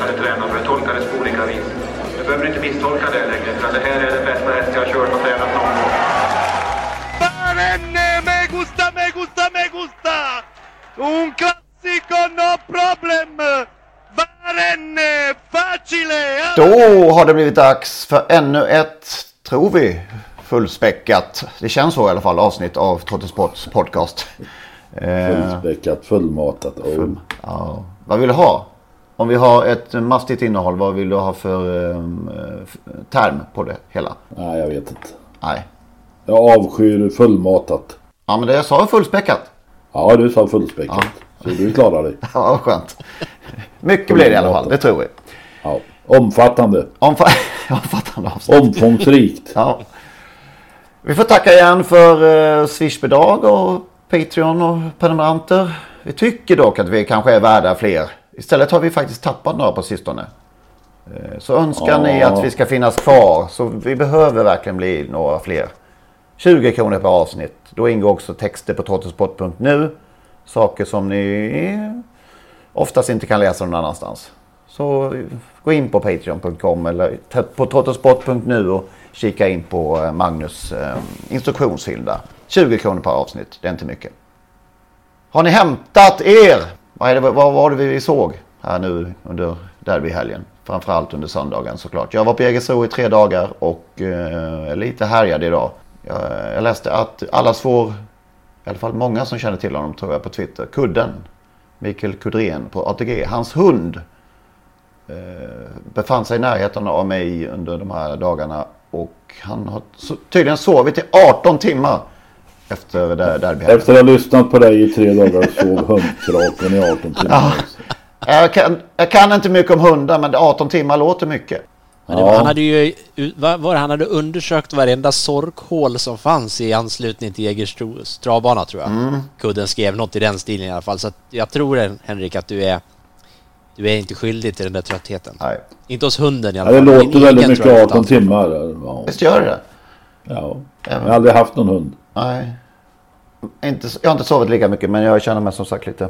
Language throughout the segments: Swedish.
hade tränat för det tolkades på olika vis. Du behöver inte misstolka det längre, för det här är den bästa häst jag har kört och tränat någon gång. Me gusta, me gusta, me gusta! Un classico, no problem! Barenne, facile! Då har det blivit dags för ännu ett, tror vi, fullspäckat, det känns så i alla fall, avsnitt av Trottosports podcast. Eh, Fullspäckat, fullmatat. Oh. full, ja. Vad vill du ha? Om vi har ett mastigt innehåll, vad vill du ha för eh, term på det hela? Nej, jag vet inte. Nej. Jag avskyr fullmatat. Ja men det jag sa är fullspäckat. Ja, du sa fullspäckat. Så du klarar dig. Ja, vad skönt. Mycket blir det i alla fall, det tror vi. Ja. Omfattande. Omfa omfattande avsnitt. Omfångsrikt. Ja. Vi får tacka igen för uh, Swishbidrag och Patreon och prenumeranter. Vi tycker dock att vi kanske är värda fler. Istället har vi faktiskt tappat några på sistone. Eh, Så önskar Ja. ni att vi ska finnas kvar så vi behöver verkligen bli några fler. 20 kronor per avsnitt. Då ingår också texter på trottosport.nu. Saker som ni oftast inte kan läsa någon annanstans. Så gå in på patreon.com eller på trottosport.nu och kika in på eh, Magnus eh, instruktionshylla. 20 kronor per avsnitt, det är inte mycket. Har ni hämtat er? Vad, är det, vad var det vi såg här nu under derbyhelgen? Framförallt under söndagen såklart. Jag var på Jägersro i tre dagar och eh, lite härjad idag. Jag, jag läste att alla svår, i alla fall många som känner till honom tror jag på Twitter, Kudden, Mikael Kudrén på ATG, hans hund eh, befann sig i närheten av mig under de här dagarna och han har tydligen sovit i 18 timmar efter det där derbyhelgen. Efter att ha lyssnat på dig i tre dagar sov hundkraken i 18 timmar. Jag kan, jag kan inte mycket om hundar men 18 timmar låter mycket. Men det var, han hade ju var han hade undersökt varenda sorkhål som fanns i anslutning till Jägers travbana tror jag. Mm. Kudden skrev något i den stilen i alla fall. Så att jag tror Henrik att du är du är inte skyldig till den där tröttheten. Nej. Inte hos hunden i alla Ja, det fall. låter Din väldigt egen mycket tror jag 18 inte timmar. Ja. Visst gör det ja. Jag har aldrig haft någon hund. Nej. Inte, jag har inte sovit lika mycket men jag känner mig som sagt lite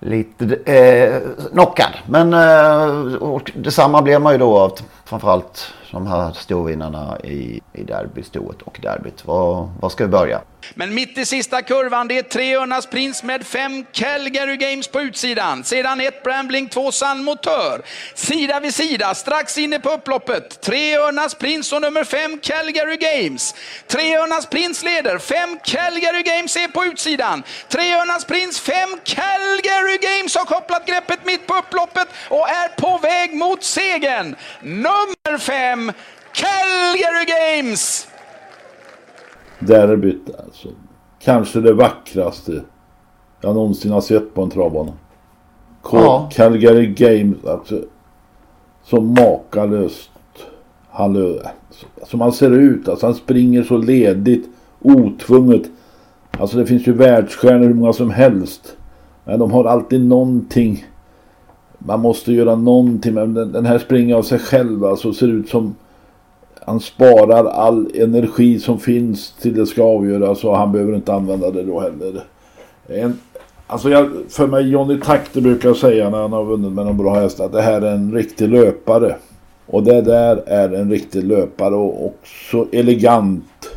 lite eh, knockad. Men eh, och detsamma blev man ju då av framförallt de här storvinnarna i, i derbystoet och derbyt. Var, var ska vi börja? Men mitt i sista kurvan, det är tre Örnas Prins med fem Calgary Games på utsidan. Sedan ett Brambling, två San Motör. Sida vid sida, strax inne på upploppet. Tre Örnas Prins och nummer fem Calgary Games. Tre Örnas Prins leder, fem Calgary Games är på utsidan. Tre Örnas Prins, fem Calgary Games har kopplat greppet mitt på upploppet och är på väg mot segern. Nummer fem Calgary Games! Derbyt alltså. Kanske det vackraste jag någonsin har sett på en travbana. Ja. Calgary Games, alltså. Så makalöst. Han, lö- som han ser ut. Alltså han springer så ledigt. Otvunget. Alltså det finns ju världsstjärnor hur många som helst. Men de har alltid någonting. Man måste göra någonting. Men den, den här springer av sig själv. Alltså ser ut som han sparar all energi som finns till det ska avgöras och han behöver inte använda det då heller. En, alltså jag, för mig Johnny Takter brukar säga när han har vunnit med någon bra häst att det här är en riktig löpare. Och det där är en riktig löpare och, och så elegant.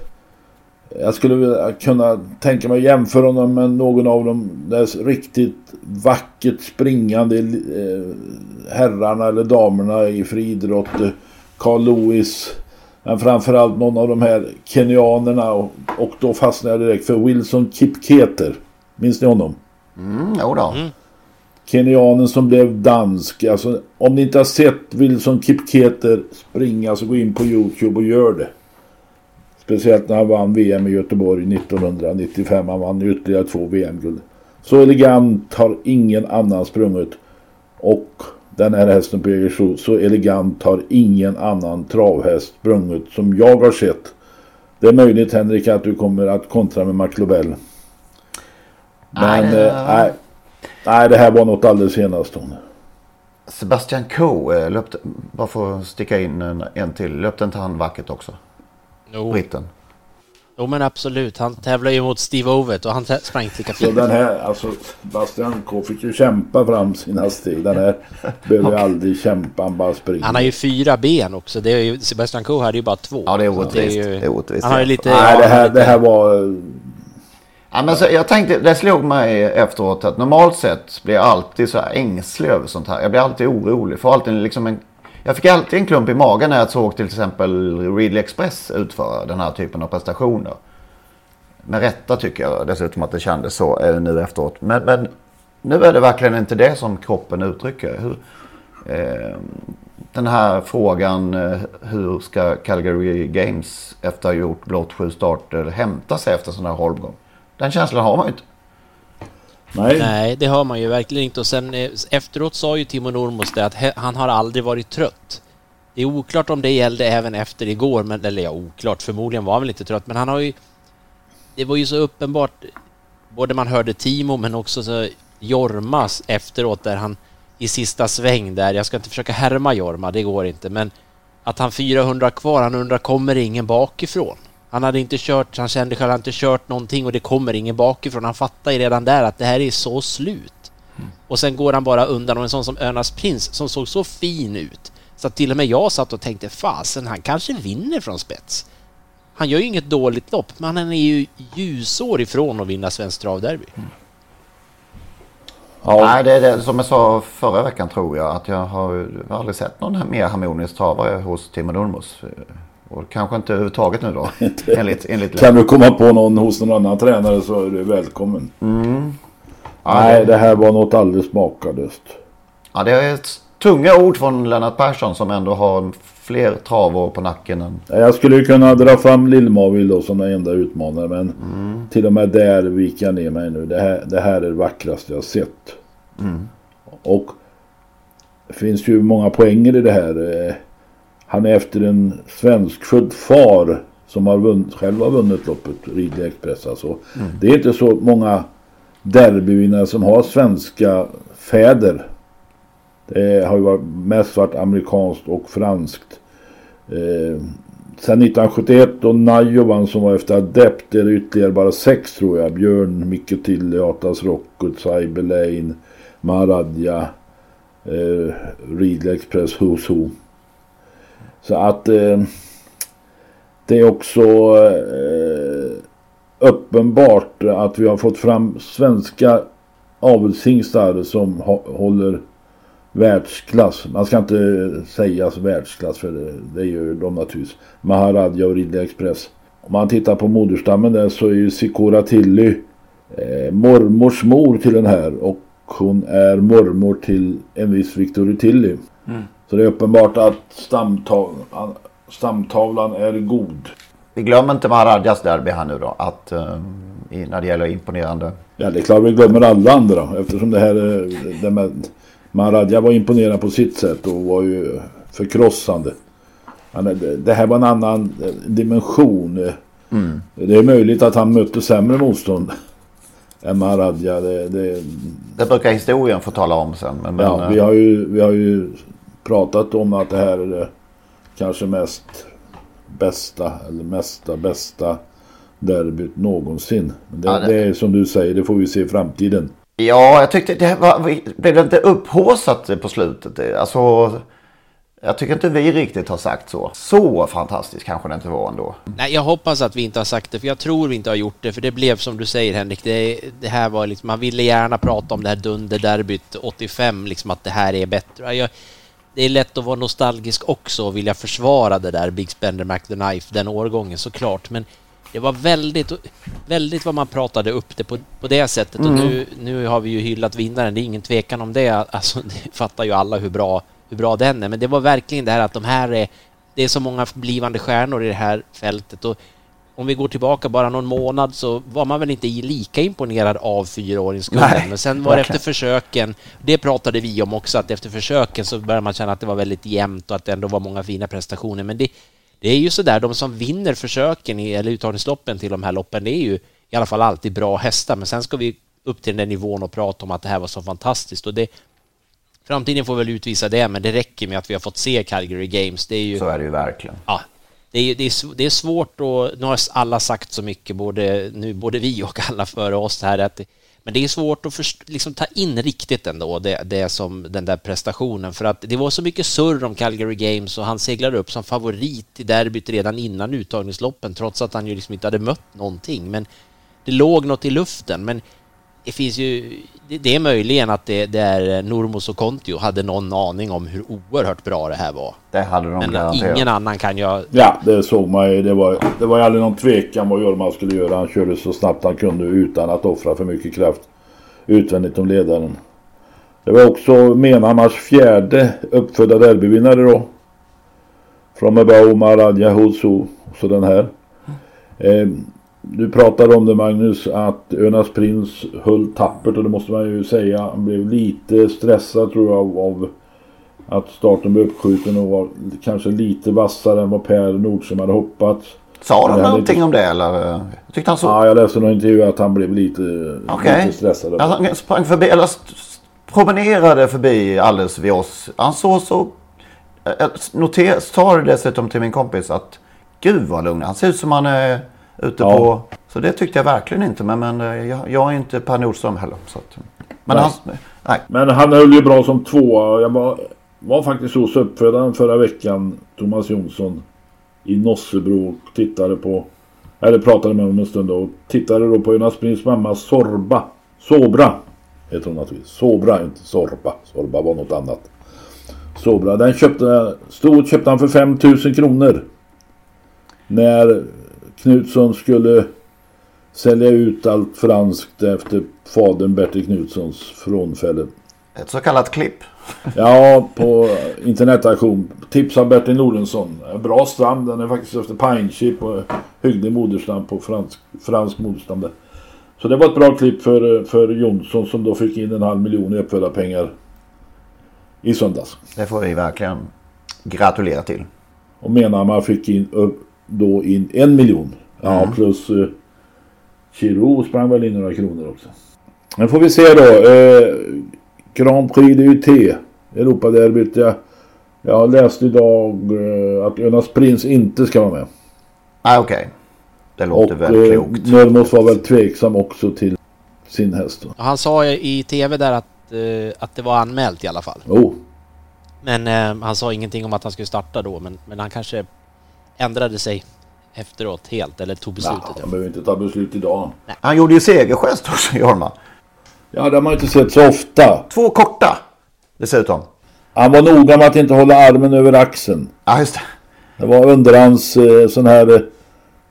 Jag skulle vilja kunna tänka mig att jämföra honom med någon av de där riktigt vackert springande eh, herrarna eller damerna i friidrott. Eh, Carl Lewis. Men framförallt någon av de här kenyanerna och, och då fastnade jag direkt för Wilson Kipketer. Minns ni honom? Mm, jo då. Mm. Kenyanen som blev dansk. Alltså, om ni inte har sett Wilson Kipketer springa så gå in på Youtube och gör det. Speciellt när han vann VM i Göteborg 1995. Han vann ytterligare två VM-guld. Så elegant har ingen annan sprungit. Och den här hästen på Jägersro, så elegant har ingen annan travhäst sprungit som jag har sett. Det är möjligt Henrik att du kommer att kontra med McLobell. Men Nej, eh, nej, nej det här var något alldeles enastående. Sebastian Coe eh, löpte, bara för att sticka in en, en till, löpte inte han vackert också? Jo. Britten. Jo men absolut, han tävlar ju mot Steve Ovett och han sprang inte lika Så fint. den här, alltså Bastian K fick ju kämpa fram sina steg. Den här behöver ju aldrig kämpa, han bara springer. Han har ju fyra ben också. Det är ju, Sebastian Coe hade ju bara två. Ja, det är Så orättvist. ju- Det är orättvist, Han har ju lite... Nej, det här, det här var... Ja, men så, jag tänkte, det slog mig efteråt att normalt sett blir jag alltid så här ängslig över sånt här. Jag blir alltid orolig. Får alltid liksom en, jag fick alltid en klump i magen när jag såg till exempel Ridley Express utföra den här typen av prestationer. Med rätta tycker jag dessutom att det kändes så eh, nu efteråt. Men, men nu är det verkligen inte det som kroppen uttrycker. Hur, eh, den här frågan eh, hur ska Calgary Games efter att ha gjort blott sju starter hämta sig efter sån här holmgång? Den känslan har man ju inte. Nej. Nej, det hör man ju verkligen inte. Och sen eh, efteråt sa ju Timo Nurmos det att han har aldrig varit trött. Det är oklart om det gällde även efter igår, men, eller ja, oklart. Förmodligen var han väl inte trött, men han har ju... Det var ju så uppenbart, både man hörde Timo men också så Jormas efteråt där han i sista sväng där, jag ska inte försöka härma Jorma, det går inte, men att han 400 kvar, han undrar kommer ingen bakifrån? Han hade inte kört, han kände själv, han inte kört någonting och det kommer ingen bakifrån. Han fattar ju redan där att det här är så slut. Och sen går han bara undan och en sån som Önas Prins som såg så fin ut. Så att till och med jag satt och tänkte fasen, han kanske vinner från spets. Han gör ju inget dåligt lopp, men han är ju ljusår ifrån att vinna Svenskt Travderby. Nej, det är det som jag sa förra veckan tror jag. Att jag har jag har aldrig sett någon mer harmonisk travare hos Timo Nurmos. Och kanske inte överhuvudtaget nu då. enligt, enligt Kan du komma på någon hos någon annan tränare så är du välkommen. Mm. Ja, Nej, det- här var något alldeles makalöst. Ja, det är ett tunga ord från Lennart Persson som ändå har fler travår på nacken än... Jag skulle ju kunna dra fram Lill-Mavil då som den enda utmanare men till och med där viker jag ner mig nu. Det här, det här är det vackraste jag sett. Mm. Och det finns ju många poänger i det här. Han är efter en svenskfödd far som har vunnit, själv har vunnit loppet Ridley Express. Alltså. Det är inte så många derbyvinnare som har svenska fäder. Det har ju varit, mest varit amerikanskt och franskt. Eh, sen 1971 då Najo vann som var efter Adept är det ytterligare bara sex tror jag. Björn, Micke Tille, Atas Rockwood, Cyber Lane, Maradja, eh, Ridley Express, Who's Who. Så att eh, det är också eh, uppenbart att vi har fått fram svenska avelshingstar som håller världsklass. Man ska inte säga världsklass för det, det gör de naturligtvis. Maharadja och Ridley Express. Om man tittar på moderstammen där så är ju Sikora Tilly eh, mormors mor till den här och hon är mormor till en viss Victory Tilly. Mm. Så det är uppenbart att stamtavlan, stamtavlan är god. Vi glömmer inte Maharadjas derby här nu då. Att, eh, när det gäller imponerande. Ja det är klart vi glömmer alla andra eftersom det här är- det med Maharadja var imponerande på sitt sätt och var ju förkrossande. Det, här var en annan eh, dimension. Mm. Det är möjligt att han mötte sämre motstånd än Maharadja. Det, det, Det brukar historien få tala om sen. Men, men, ja, eh, vi, har ju, vi har ju pratat om att det här är det kanske mest bästa eller mesta bästa derbyt någonsin. Men det, Ja, det- det är som du säger, det får vi se i framtiden. Ja, jag tyckte det var, blev det inte upphaussat på slutet? Alltså, Jag tycker inte vi riktigt har sagt så. Så fantastiskt kanske det inte var ändå. Nej, jag hoppas att vi inte har sagt det, för jag tror vi inte har gjort det, för det blev som du säger Henrik, det, det här var liksom, man ville gärna prata om det här dunderderbyt 85, liksom att det här är bättre. Jag, det är lätt att vara nostalgisk också och vilja försvara det där Big Spender Mac the Knife, den årgången såklart, men det var väldigt, väldigt vad man pratade upp det på, på det sättet mm. och nu, nu har vi ju hyllat vinnaren, det är ingen tvekan om det, alltså det fattar ju alla hur bra hur bra den är. Men det var verkligen det här att de här är... Det är så många blivande stjärnor i det här fältet och om vi går tillbaka bara någon månad så var man väl inte lika imponerad av fyraåringskullen. Men sen var det efter försöken, det pratade vi om också, att efter försöken så började man känna att det var väldigt jämnt och att det ändå var många fina prestationer. Men det, det är ju så där, de som vinner försöken i, eller uttagningsloppen till de här loppen, det är ju i alla fall alltid bra hästar. Men sen ska vi upp till den nivån och prata om att det här var så fantastiskt och det, Framtiden får väl utvisa det, men det räcker med att vi har fått se Calgary Games. Det är ju, så är det ju verkligen. Ja, det är, det är, det är svårt och nu har alla sagt så mycket, både, nu, både vi och alla före oss här, att men det är svårt att först, liksom, ta in riktigt ändå, det, det som den där prestationen, för att det var så mycket surr om Calgary Games och han seglade upp som favorit i derbyt redan innan uttagningsloppen, trots att han ju liksom inte hade mött någonting. Men det låg något i luften, men det finns ju, det är möjligen att det, det är Normos och Kontio hade någon aning om hur oerhört bra det här var. Det hade de Men garanterat. ingen annan kan jag... Ja, det såg man ju. Det var, det var aldrig någon tvekan vad Jorma skulle göra. Han körde så snabbt han kunde utan att offra för mycket kraft utvändigt om ledaren. Det var också Menhammars fjärde uppfödda derbyvinnare då. Från Mebao, Maradja, och så den här. Eh, du pratade om det Magnus att Önas prins höll tappert och det måste man ju säga. Han blev lite stressad tror jag av, att starten blev uppskjuten och var kanske lite vassare än vad Per Nordström hade hoppats. Sa de någonting lite... om det eller? Jag tyckte han så... Ja, jag läste någon intervju att han blev lite, okay. lite stressad. Alltså, han sprang förbi, eller promenerade förbi alldeles vid oss. Han såg så... Jag noter, sa det dessutom till min kompis att Gud vad lugn. Han ser ut som han är ute ja. på... Så det tyckte jag verkligen inte. Men, men eh, jag, jag är inte Per Nordström heller. Så att, men, nej. Han, nej. men han höll ju bra som tvåa. Jag var, var faktiskt hos uppfödaren förra veckan, Thomas Jonsson, i Nossebro och tittade på... Eller pratade med honom en stund och tittade då på Jonas Prins mamma Sorba. Sobra heter hon naturligtvis. Sobra, inte Sorba. Sorba var något annat. Sobra. Den köpte, stod, köpte han för 5000 kronor. När Knutsson skulle sälja ut allt franskt efter fadern Bertil Knutssons frånfälle. Ett så kallat klipp. Ja, på internetaktion. Tips av Bertil Nordensson. Bra stam. Den är faktiskt efter Pine Chip och hygglig moderstam på fransk, fransk moderstam. Så det var ett bra klipp för, för Jonsson som då fick in en halv miljon i uppfödda pengar i söndags. Det får vi verkligen gratulera till. Och Menhammar fick in då in en miljon. Ja, mm. plus eh, Chiro sprang väl in några kronor också. Men får vi se då. Eh, Grand Prix DUT. Europaderbyt. Jag, jag läste idag eh, att Önas Prins inte ska vara med. Ah, Okej. Okay. Det låter och, väldigt klokt. Och Nörmos var väl tveksam också till sin häst. Han sa i tv där att, eh, att det var anmält i alla fall. Oh. Men eh, han sa ingenting om att han skulle starta då. Men, men han kanske ändrade sig efteråt helt eller tog beslutet? Ja, han behöver inte ta beslut idag. Nej. Han gjorde ju segergest också, Jorma. Ja, det har man inte sett så ofta. Två korta dessutom. Han var noga med att inte hålla armen över axeln. Ja, just det. Det var under hans eh, sån här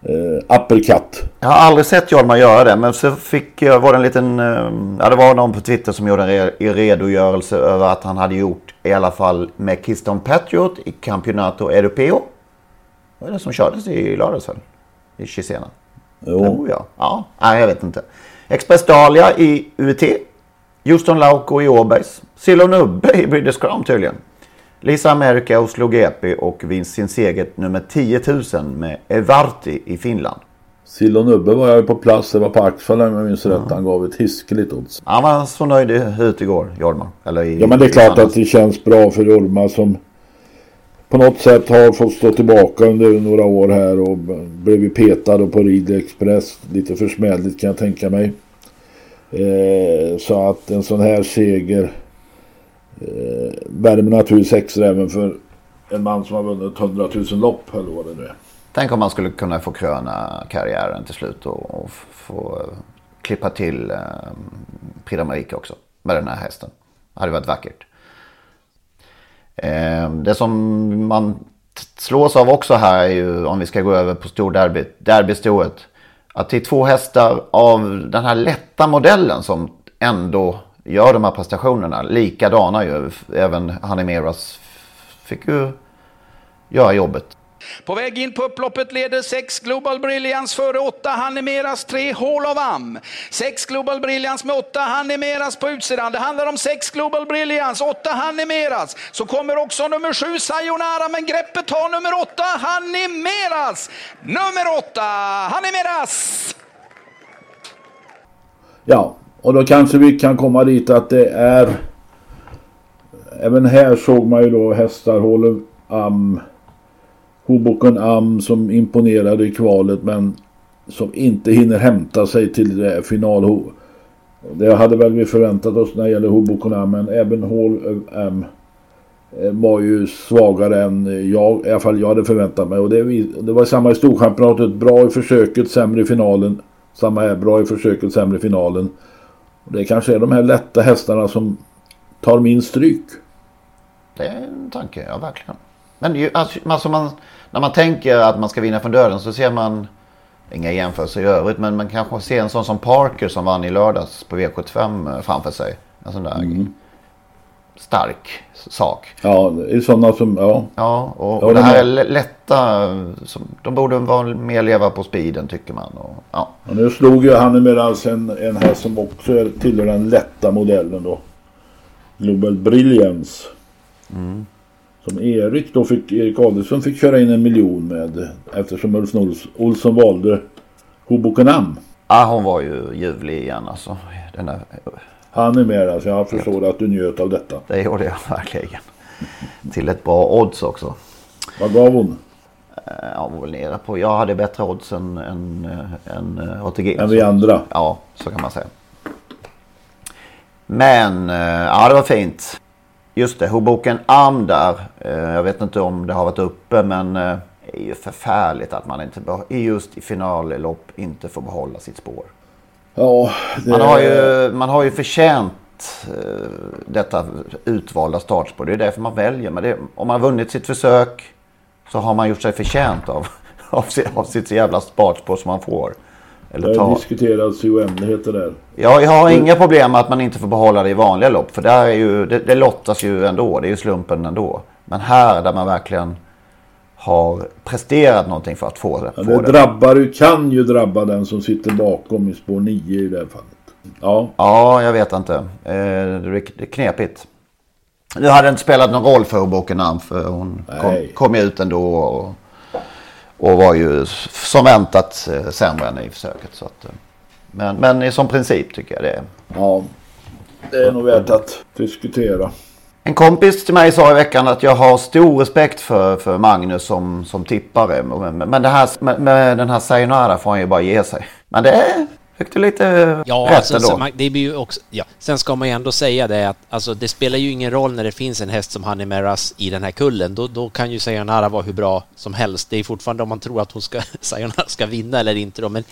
eh, uppercut. Jag har aldrig sett Jorma göra det. Men så fick jag, var det en liten, eh, ja det var någon på Twitter som gjorde en redogörelse över att han hade gjort i alla fall med Kiston Patriot i Campeonato Europeo. Vad är det som kördes i lördags väl? I Chisena? Jo. Oh, ja. ja. Nej, jag vet inte. Express Dahlia i UT. Houston Lauko i Åbergs. Silo Nubbe i British Crown tydligen. Lisa America Oslo GP och vinst sin seger nummer 10 000 med Evarti i Finland. Silo Nubbe var jag på plats, det var på Axfall om jag minns rätt. Han gav ett hiskeligt odds. Han var så nöjd ut igår, Jorma. Eller i, ja men det är klart att det känns bra för Jorma som på något sätt har fått stå tillbaka under några år här och blivit petad på Ridley Express. Lite försmädligt kan jag tänka mig. Eh, så att en sån här seger eh, värmer naturligtvis extra även för en man som har vunnit 100 000 lopp eller vad det nu är. Tänk om man skulle kunna få kröna karriären till slut och, och få eh, klippa till eh, Prix d'Amérique också med den här hästen. Det hade varit vackert. Ehm, det som man slås av också här är ju om vi ska gå över på storderbyt, derbystoet. Att det är två hästar av den här lätta modellen som ändå gör de här prestationerna. Likadana ju. Även Hanimeras fick ju göra jobbet. På väg in på upploppet leder 6 Global Brilliance före 8 Hanimeras 3 Hall of Am. 6 Global Brilliance med 8 Hanimeras på utsidan. Det handlar om 6 Global Brilliance, 8 Hanimeras. Så kommer också nummer 7 Sayonara men greppet tar nummer 8 Hanimeras. Nummer 8 Hanimeras. Ja, och då kanske vi kan komma dit att det är... Även här såg man ju då hästar Hall of Am Hoboken Am som imponerade i kvalet men som inte hinner hämta sig till final. Det hade väl vi förväntat oss när det gäller Hoboken Am men även Hall eh, Am eh, var ju svagare än jag, i alla fall jag hade förväntat mig. Och det, det var samma i Storchampionatet, bra i försöket, sämre i finalen. Samma här, bra i försöket, sämre i finalen. Och det kanske är de här lätta hästarna som tar min stryk. Det är en tanke, ja verkligen. Men ju, alltså, alltså man, när man tänker att man ska vinna från döden så ser man, inga jämförelser i övrigt, men man kanske ser en sån som Parker som vann i lördags på V75 eh, framför sig. En sån där mm. stark sak. Ja, det är sådana som, ja. Ja, och, och det här är lätta, som, de borde vara mer leva på speeden tycker man. Och, ja. Och nu slog ju han emellan en, en här som också tillhör den lätta modellen då. Global Brilliance. Mm. Som Erik då fick, Erik Adelsson fick köra in en miljon med eftersom Ulf Olsson valde Hobokenam. Ja hon var ju ljuvlig igen alltså. Den där... Han är med alltså. Jag förstår att du njöt av detta. Det gjorde jag verkligen. Till ett bra odds också. Vad gav hon? Ja, hon var väl nere på. Jag hade bättre odds än, än, än eh, ATG. Än vi andra? Ja, så kan man säga. Men, eh, ja det var fint. Just det, Hoboken Am där. Eh, jag vet inte om det har varit uppe men det är ju förfärligt att man inte just i finallopp inte får behålla sitt spår. Ja, det... man, har ju, man har ju förtjänt detta utvalda startspår. Det är därför man väljer. Men det, om man har vunnit sitt försök så har man gjort sig förtjänt av, av, sitt, av sitt jävla startspår som man får. Eller det har diskuterats i oändligheter där. Ja, jag har inga problem med att man inte får behålla det i vanliga lopp. För där är ju, det, det lottas ju ändå. Det är ju slumpen ändå. Men här där man verkligen har presterat någonting för att få det. Ja, det, det drabbar, kan ju drabba den som sitter bakom i spår 9 i det här fallet. Ja, ja jag vet inte. Eh, det är knepigt. Nu hade det inte spelat någon roll för Bokenam för hon kom, kom ju ut ändå. Och, och var ju som väntat eh, sämre än i försöket. Så att, eh, men, men som princip tycker jag det är. Ja, det är nog värt att diskutera. En kompis till mig sa i veckan att jag har stor respekt för, för Magnus som, som tippare. Men det här, med, med den här Sayonara får han ju bara ge sig. Men det är, Fick du lite ja, rätt alltså, ändå? Man, det blir ju också, ja. Sen ska man ju ändå säga det att alltså, det spelar ju ingen roll när det finns en häst som Honey Meras i den här kullen. Då, då kan ju Sayonara vara hur bra som helst. Det är fortfarande om man tror att hon ska, Sayonara ska vinna eller inte då. Men,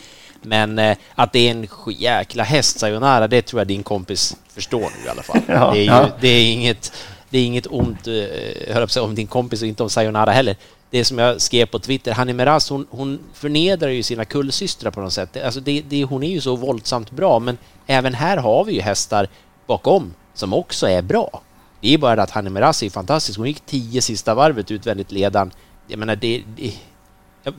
men eh, att det är en jäkla häst, Sayonara, det tror jag din kompis förstår nu i alla fall. ja, det, är ju, ja. det är inget det är inget ont, eh, höll om din kompis och inte om Sayonara heller det som jag skrev på Twitter, Hanni Meraz, hon, hon förnedrar ju sina kullsystrar på något sätt. Alltså det, det, hon är ju så våldsamt bra, men även här har vi ju hästar bakom som också är bra. Det är bara att Hanni Meraz är fantastisk. Hon gick tio sista varvet utvändigt ledan. Jag menar, det, det,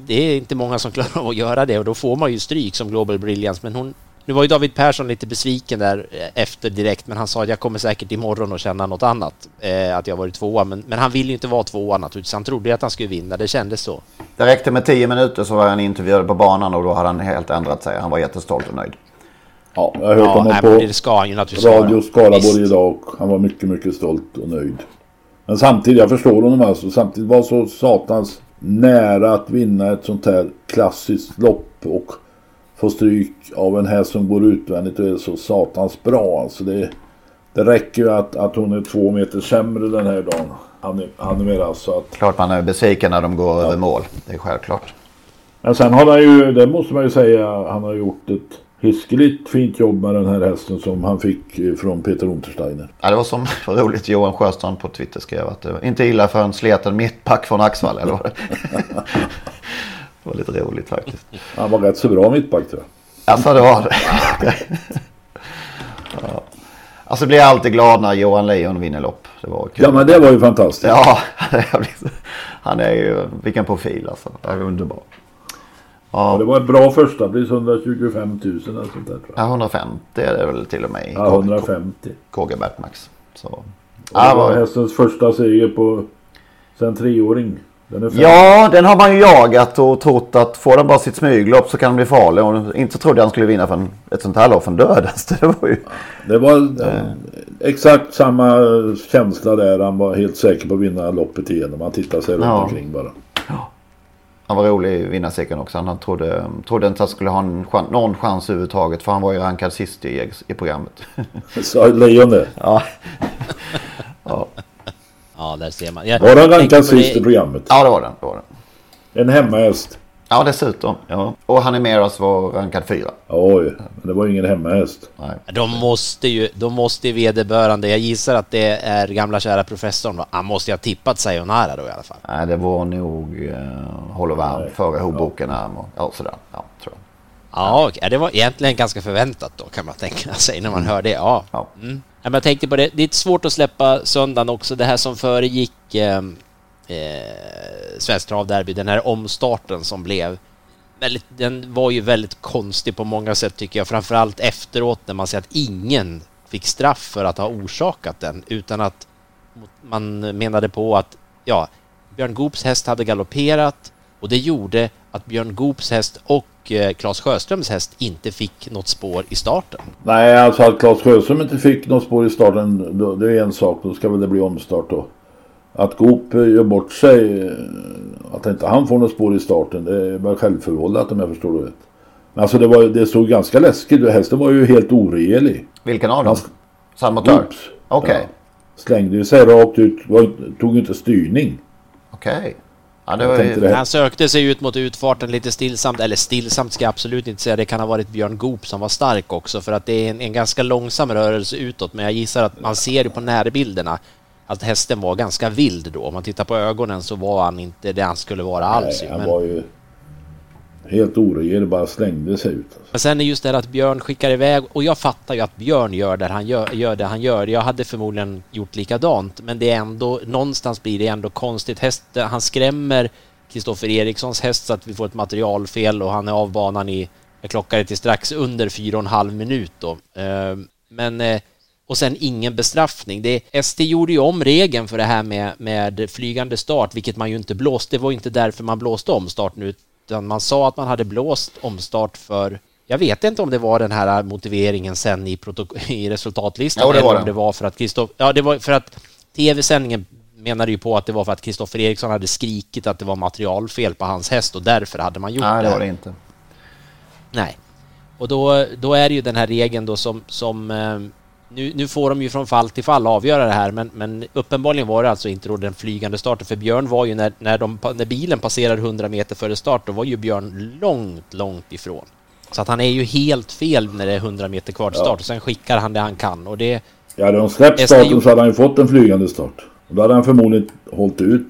det är inte många som klarar av att göra det och då får man ju stryk som Global Brilliance, men hon, nu var ju David Persson lite besviken där eh, efter direkt, men han sa att jag kommer säkert imorgon att känna något annat, eh, att jag varit tvåa. Men, men han vill ju inte vara tvåa naturligtvis, han trodde att han skulle vinna, det kändes så. Det räckte med tio minuter så var han intervjuad på banan och då hade han helt ändrat sig. Han var jättestolt och nöjd. Ja, jag hört ja, honom på det ska han ju naturligtvis Radio Skaraborg idag och han var mycket, mycket stolt och nöjd. Men samtidigt, jag förstår honom alltså, samtidigt var så satans nära att vinna ett sånt här klassiskt lopp och få stryk av en häst som går utvändigt och är så satans bra. Alltså det, Det räcker ju att, att hon är två meter sämre den här dagen. Han är, han är mer alltså att... Klart man är besviken när de går över mål. Det är självklart. Men sen har han ju, det måste man ju säga, han har gjort ett hiskeligt fint jobb med den här hästen som han fick från Peter Untersteiner. Ja, det var som var roligt. Johan Sjöstrand på Twitter skrev att det var inte illa för en sleten mittback från Axvall. Eller vad det? var lite roligt faktiskt. Han var rätt så bra mittback tror jag. Alltså det var det. ja. Alltså blir jag alltid glad när Johan Lejon vinner lopp. Det var kul. Ja men det var ju fantastiskt. Ja, han är ju, vilken profil alltså. Det är underbar. Ja. det var ett bra första pris, 125 000 eller sånt där. Ja, 150 är det väl till och med. Ja, 150. KG Bertmax. Så. Ja, det var hästens första seger på sen treåring. Den ja, den har man ju jagat och trott att får den bara sitt smyglopp så kan den bli farlig. Och inte trodde jag han skulle vinna för en, ett sånt här lopp från dödens. Det var ju... Det var eh. exakt samma känsla där. Han var helt säker på att vinna loppet igenom. Han tittade sig runt ja. omkring bara. Ja. Han var rolig i vinnarcirkeln också. Han trodde, trodde inte att han skulle ha en chans, någon chans överhuvudtaget. För han var ju rankad sist i, i programmet. Sa Lejon det? Ja. ja. Ja, där ser man. Jag, var han rankad sist i programmet? Ja, det var den. Det var den. En hemmahäst? Ja, dessutom. Ja. Och Hanimeras var rankad fyra. Oj, men det var ingen hemmahäst. Nej. De måste ju, de måste ju vederbörande, jag gissar att det är gamla kära professorn va? Han måste ju ha tippat Sayonara då i alla fall. Nej, det var nog uh, Håller varm före Hoboken ja. och ja, sådär. Ja, tror jag. Ja, okay. det var egentligen ganska förväntat då kan man tänka sig när man hör det. Ja. ja. Mm. Men jag tänkte på det, det är svårt att släppa söndagen också, det här som föregick ehm, eh, eh, Svenskt Travderby, den här omstarten som blev väldigt, den var ju väldigt konstig på många sätt tycker jag, framförallt efteråt när man ser att ingen fick straff för att ha orsakat den, utan att man menade på att ja, Björn Goops häst hade galopperat och det gjorde att Björn Goops häst och eh, Claes Sjöströms häst inte fick något spår i starten. Nej, alltså att Claes Sjöström inte fick något spår i starten, det är en sak. Då ska väl det bli omstart då. Att Goop gör bort sig, eh, att inte han får något spår i starten, det är väl självförvållat om jag förstår det rätt. Men alltså det, var, det såg ganska läskigt ut. Hästen var ju helt oregerlig. Vilken av dem? Samma? Okej. Okay. Ja. Slängde ju sig rakt ut, tog inte styrning. Okej. Okay. Ja, ju... Han sökte sig ut mot utfarten lite stillsamt, eller stillsamt ska jag absolut inte säga. Det kan ha varit Björn Goop som var stark också för att det är en, en ganska långsam rörelse utåt. Men jag gissar att man ser ju på närbilderna att hästen var ganska vild då. Om man tittar på ögonen så var han inte det han skulle vara alls. Nej, han men... var ju helt oregerlig, bara slängde sig ut. Alltså. Men sen är just det att Björn skickar iväg och jag fattar ju att Björn gör det han gör, gör det han gör. Jag hade förmodligen gjort likadant, men det är ändå någonstans blir det ändå konstigt. Häst, han skrämmer Kristoffer Erikssons häst så att vi får ett materialfel och han är av banan i, jag klockade till strax under fyra och en halv minut då. Eh, men eh, och sen ingen bestraffning. Det, ST gjorde ju om regeln för det här med, med flygande start, vilket man ju inte blåste. Det var inte därför man blåste om starten, utan man sa att man hade blåst omstart för jag vet inte om det var den här motiveringen sen i, i resultatlistan ja, det eller om det var för att Kristoff... Ja, det var för att tv-sändningen menade ju på att det var för att Kristoffer Eriksson hade skrikit att det var materialfel på hans häst och därför hade man gjort Nej, det. Nej, det var det inte. Nej. Och då, då är det ju den här regeln då som, som eh, nu, nu, får de ju från fall till fall avgöra det här, men, men uppenbarligen var det alltså inte då den flygande starten, för Björn var ju när, när, de, när bilen passerar 100 meter före start, då var ju Björn långt, långt ifrån. Så att han är ju helt fel när det är 100 meter kvar till start, ja. och sen skickar han det han kan. Och det... Ja, hade de släppt starten så hade han ju fått en flygande start. Då hade han förmodligen hållit ut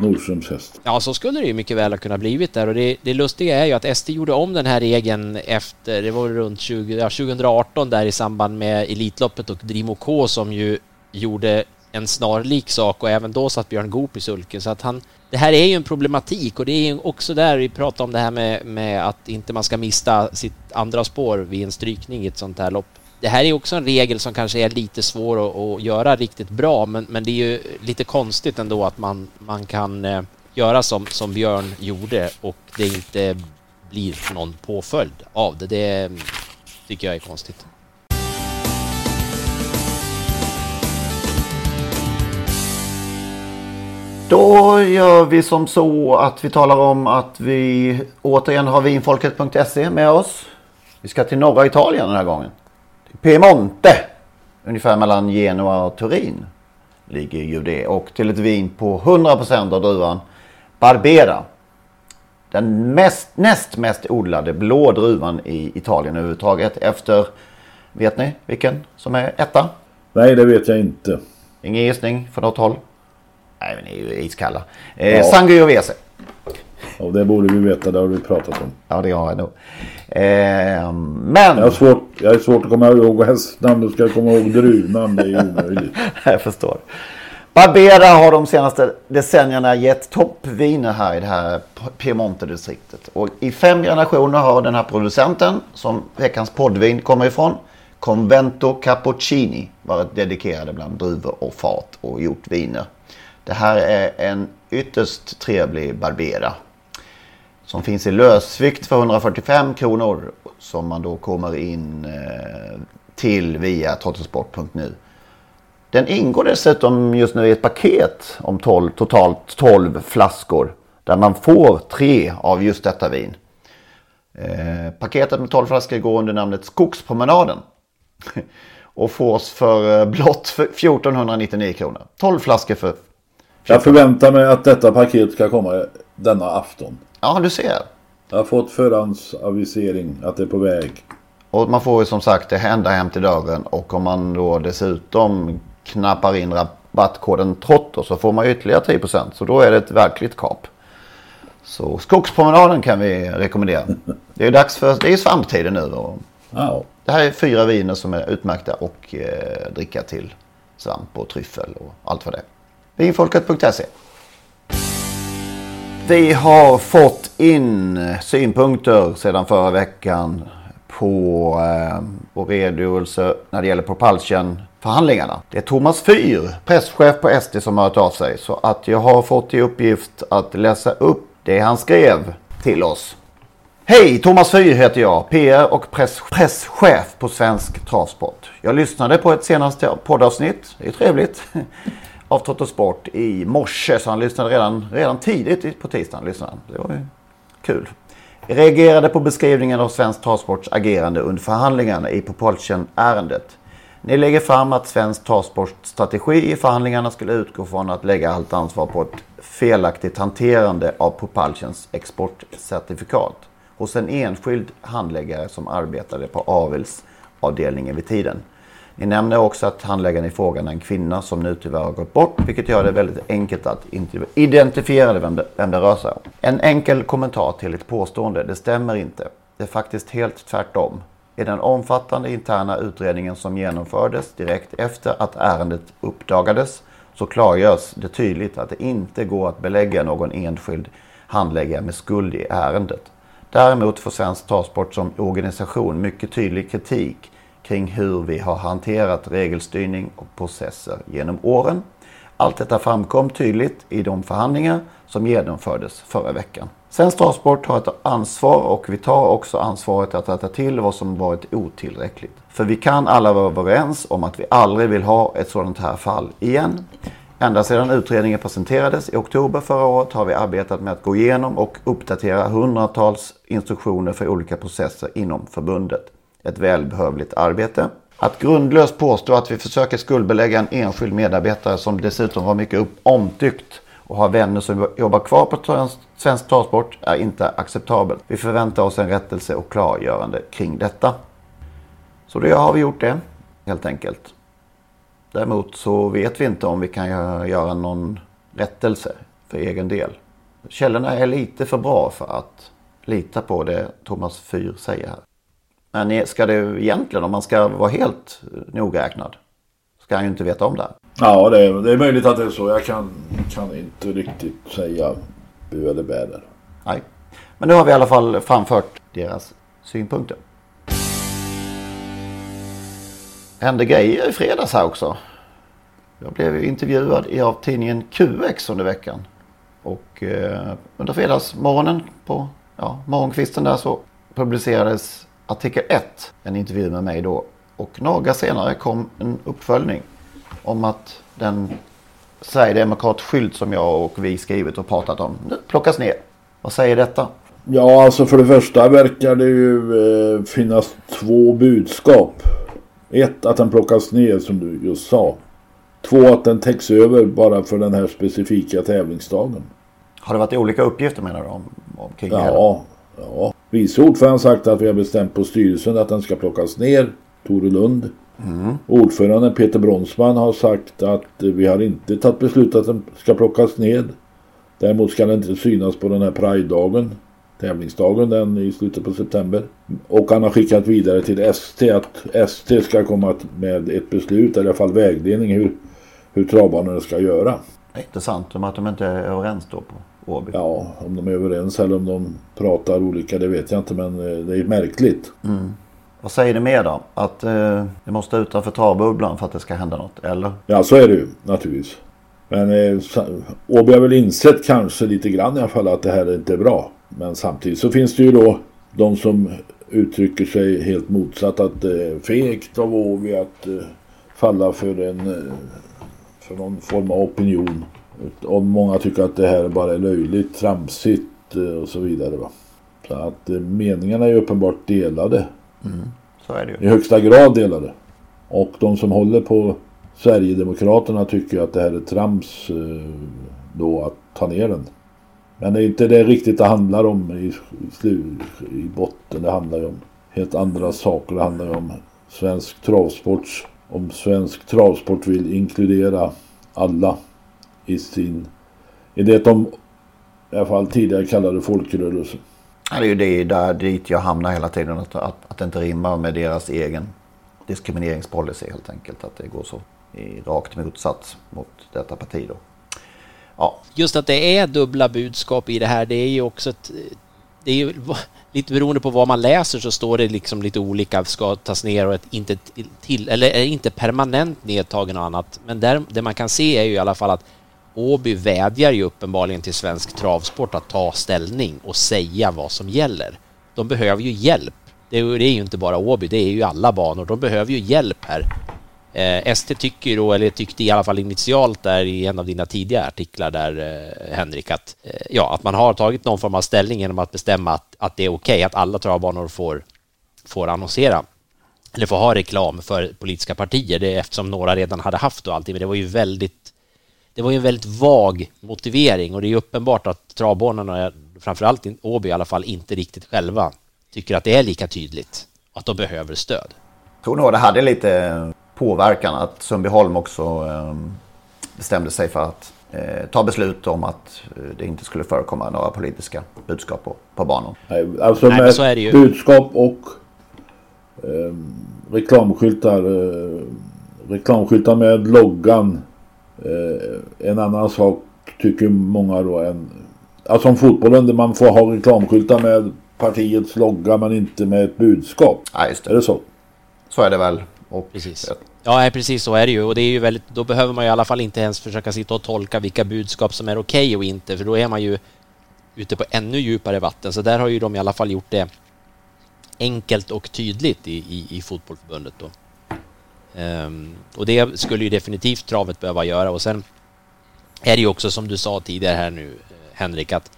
Nordströms häst. Ja, så skulle det ju mycket väl ha kunnat blivit där. Och det, det lustiga är ju att ST gjorde om den här regeln efter, det var runt 20, ja, 2018 där i samband med Elitloppet och Drimo K som ju gjorde en snarlik sak och även då satt Björn Goop i sulken. Så att han det här är ju en problematik och det är ju också där vi pratar om det här med, med att inte man ska mista sitt andra spår vid en strykning i ett sånt här lopp det här är också en regel som kanske är lite svår att, att göra riktigt bra, men, men det är ju lite konstigt ändå att man, man kan eh, göra som, som Björn gjorde och det inte blir någon påföljd av det. Det mm, tycker jag är konstigt. Då gör vi som så att vi talar om att vi återigen har vinfolket.se med oss. Vi ska till norra Italien den här gången. Piemonte. ungefär mellan Genua och Turin ligger ju det. Och till ett vin på 100% av druvan Barbera. Den mest, näst mest odlade blå druvan i Italien överhuvudtaget. Efter, vet ni vilken som är etta? Nej, det vet jag inte. Ingen gissning från något håll? Nej, men ni är ju iskalla. Eh, ja. Sangiovese. Och det borde vi veta, det har vi pratat om. Ja, det har jag nog. Eh, men... Jag har, svårt, jag har svårt att komma ihåg hästnamn. Du ska komma ihåg druvnamn. Det är omöjligt. jag förstår. Barbera har de senaste decennierna gett toppviner här i det här Piemonte-distriktet. Och i fem generationer har den här producenten, som veckans poddvin kommer ifrån, Convento Cappuccini, varit dedikerade bland druvor och fat och gjort viner. Det här är en ytterst trevlig Barbera. Som finns i lösvikt för 145 kronor. Som man då kommer in eh, till via trottosport.nu. Den ingår dessutom just nu i ett paket om 12, totalt 12 flaskor. Där man får tre av just detta vin. Eh, paketet med 12 flaskor går under namnet Skogspromenaden. Och fås för eh, blott 1499 kronor. 12 flaskor för... 14. Jag förväntar mig att detta paket ska komma denna afton. Ja, du ser. Jag har fått förhandsavisering att det är på väg. Och man får ju som sagt det hända hem till dörren. Och om man då dessutom knappar in rabattkoden TROTTO så får man ytterligare 10%. Så då är det ett verkligt kap. Så skogspromenaden kan vi rekommendera. Det är dags för, det är svamptiden nu. Och. Det här är fyra viner som är utmärkta och eh, dricka till svamp och tryffel och allt vad det är. Vinfolket.se vi har fått in synpunkter sedan förra veckan på eh, vår redogörelse när det gäller Propulsion förhandlingarna. Det är Thomas Fyr, presschef på SD som har hört av sig. Så att jag har fått i uppgift att läsa upp det han skrev till oss. Hej! Thomas Fyr heter jag, PR och press, presschef på Svensk Travsport. Jag lyssnade på ett senaste poddavsnitt, det är trevligt, av Toto Sport i morse. Så han lyssnade redan, redan tidigt på tisdagen. Lyssnade. Det var ju kul. Reagerade på beskrivningen av Svensk Travsports agerande under förhandlingarna i Propulsion-ärendet. Ni lägger fram att svensk travsports strategi i förhandlingarna skulle utgå från att lägga allt ansvar på ett felaktigt hanterande av Propulsions exportcertifikat hos en enskild handläggare som arbetade på avelsavdelningen vid tiden. Ni nämner också att handläggaren i frågan är en kvinna som nu tyvärr har gått bort, vilket gör det väldigt enkelt att identifiera vem det, vem det rör sig om. En enkel kommentar till ett påstående, det stämmer inte. Det är faktiskt helt tvärtom. I den omfattande interna utredningen som genomfördes direkt efter att ärendet uppdagades så klargörs det tydligt att det inte går att belägga någon enskild handläggare med skuld i ärendet. Däremot får Svensk Travsport som organisation mycket tydlig kritik kring hur vi har hanterat regelstyrning och processer genom åren. Allt detta framkom tydligt i de förhandlingar som genomfördes förra veckan. Svensk Travsport har ett ansvar och vi tar också ansvaret att rätta till vad som varit otillräckligt. För vi kan alla vara överens om att vi aldrig vill ha ett sådant här fall igen. Ända sedan utredningen presenterades i oktober förra året har vi arbetat med att gå igenom och uppdatera hundratals instruktioner för olika processer inom förbundet. Ett välbehövligt arbete. Att grundlöst påstå att vi försöker skuldbelägga en enskild medarbetare som dessutom var mycket omtyckt och har vänner som jobbar kvar på svensk travsport är inte acceptabelt. Vi förväntar oss en rättelse och klargörande kring detta. Så då har vi gjort det helt enkelt. Däremot så vet vi inte om vi kan göra någon rättelse för egen del. Källorna är lite för bra för att lita på det Thomas Fyr säger här. Men ska det egentligen, om man ska vara helt nogräknad, ska han ju inte veta om det. Ja, det är, det är möjligt att det är så. Jag kan, kan inte riktigt säga bu eller bä där. Nej, men nu har vi i alla fall framfört deras synpunkter. hände grejer i fredags här också. Jag blev intervjuad av tidningen QX under veckan. Och eh, under fredagsmorgonen på ja, morgonkvisten där så publicerades artikel 1. En intervju med mig då. Och några senare kom en uppföljning om att den Sverigedemokrat-skylt som jag och vi skrivit och pratat om nu plockas ner. Vad säger detta? Ja, alltså för det första verkar det ju eh, finnas två budskap Ett, att den plockas ner som du just sa. Två, att den täcks över bara för den här specifika tävlingsdagen. Har det varit olika uppgifter menar du om, om kring det här? Ja, ja. Vice ordföranden har sagt att vi har bestämt på styrelsen att den ska plockas ner. Tore Lund. Mm. Ordföranden Peter Bronsman har sagt att vi har inte tagit beslut att den ska plockas ned. Däremot ska den inte synas på den här Pride-dagen. Tävlingsdagen den i slutet på september. Och han har skickat vidare till ST att ST ska komma med ett beslut, eller i alla fall vägledning hur, hur travbanorna ska göra. Intressant om att de inte är överens då på Åby. Ja, om de är överens eller om de pratar olika det vet jag inte men eh, det är märkligt. Mm. Vad säger det mer då? Att eh, det måste utanför travbubblan för att det ska hända något, eller? Ja, så är det ju naturligtvis. Men eh, Åby har väl insett kanske lite grann i alla fall att det här inte är bra. Men samtidigt så finns det ju då de som uttrycker sig helt motsatt att det är fegt av Åby att eh, falla för en eh, för någon form av opinion. Och många tycker att det här bara är löjligt, tramsigt eh, och så vidare. Va? Så att eh, meningarna är uppenbart delade. Mm. Så är det ju. I högsta grad delade. Och de som håller på Sverigedemokraterna tycker att det här är trams eh, då att ta ner den. Men det är inte det riktigt det handlar om i, i, i botten. Det handlar ju om helt andra saker. Det handlar ju om svensk travsport. Om svensk travsport vill inkludera alla i sin... I det de i alla fall tidigare kallade folkrörelse. Ja, det är ju det där dit jag hamnar hela tiden. Att, att, att det inte rimmar med deras egen diskrimineringspolicy helt enkelt. Att det går så i rakt motsats mot detta parti då. Ja. Just att det är dubbla budskap i det här, det är ju också ett... Det är ju lite beroende på vad man läser så står det liksom lite olika, ska tas ner och ett inte till, eller är inte permanent nedtagen och annat. Men där, det man kan se är ju i alla fall att Åby vädjar ju uppenbarligen till svensk travsport att ta ställning och säga vad som gäller. De behöver ju hjälp. Det är, ju inte bara Åby, det är ju alla banor. De behöver ju hjälp här. Eh, ST tycker ju då, eller tyckte i alla fall initialt där i en av dina tidiga artiklar där eh, Henrik, att, eh, ja, att man har tagit någon form av ställning genom att bestämma att, att det är okej okay, att alla travbanor får, får annonsera eller får ha reklam för politiska partier, det är eftersom några redan hade haft och allting, men det var ju väldigt det var ju en väldigt vag motivering och det är uppenbart att travbanorna, framförallt Åby i alla fall, inte riktigt själva tycker att det är lika tydligt att de behöver stöd. Jag tror nog det hade lite påverkan att Sundbyholm också eh, bestämde sig för att eh, ta beslut om att eh, det inte skulle förekomma några politiska budskap på, på banan. Nej, alltså Nej, med så är det ju. budskap och eh, reklamskyltar. Eh, reklamskyltar med loggan. Eh, en annan sak tycker många då än Alltså om fotbollen där man får ha reklamskyltar med partiets logga men inte med ett budskap. Ja, just det. Är det så? Så är det väl. Och precis. Ja, precis så är det ju. Och det är ju väldigt, då behöver man ju i alla fall inte ens försöka sitta och tolka vilka budskap som är okej okay och inte, för då är man ju ute på ännu djupare vatten. Så där har ju de i alla fall gjort det enkelt och tydligt i, i, i fotbollförbundet då. Um, och det skulle ju definitivt travet behöva göra och sen är det ju också som du sa tidigare här nu Henrik att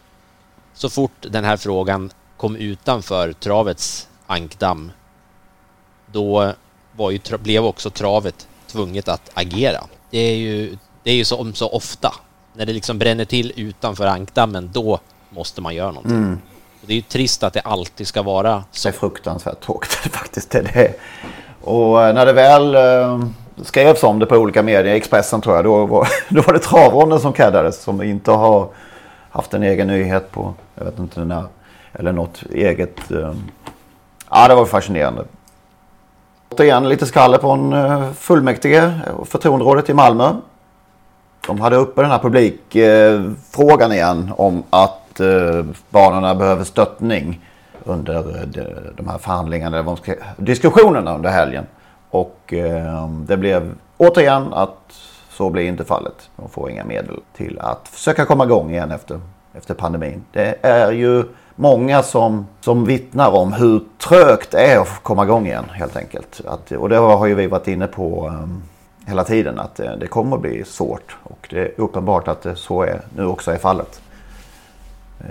så fort den här frågan kom utanför travets ankdamm då ju, blev också travet tvunget att agera. Det är ju, det är ju så, så ofta. När det liksom bränner till utanför ankdammen, då måste man göra någonting. Mm. det är ju trist att det alltid ska vara så. Det är fruktansvärt tråkigt faktiskt. Det det. Och eh, när det väl eh, skrevs om det på olika medier, Expressen tror jag, då var, då var det travronden som kaddades som inte har haft en egen nyhet på, jag vet inte när, eller något eget. Eh, ja, det var fascinerande. Återigen lite skvaller från fullmäktige och förtroenderådet i Malmö. De hade uppe den här publikfrågan igen om att barnen banorna behöver stöttning under eh, de här förhandlingarna, eller diskussionerna under helgen. Och ehm, det blev återigen att så blir inte fallet. De får inga medel till att försöka komma igång igen efter, efter pandemin. Det är ju många som, som vittnar om hur trögt det är att komma igång igen helt enkelt. Att, och det har ju vi varit inne på um, hela tiden att det, det, kommer att bli svårt. Och det är uppenbart att det så är, nu också är fallet.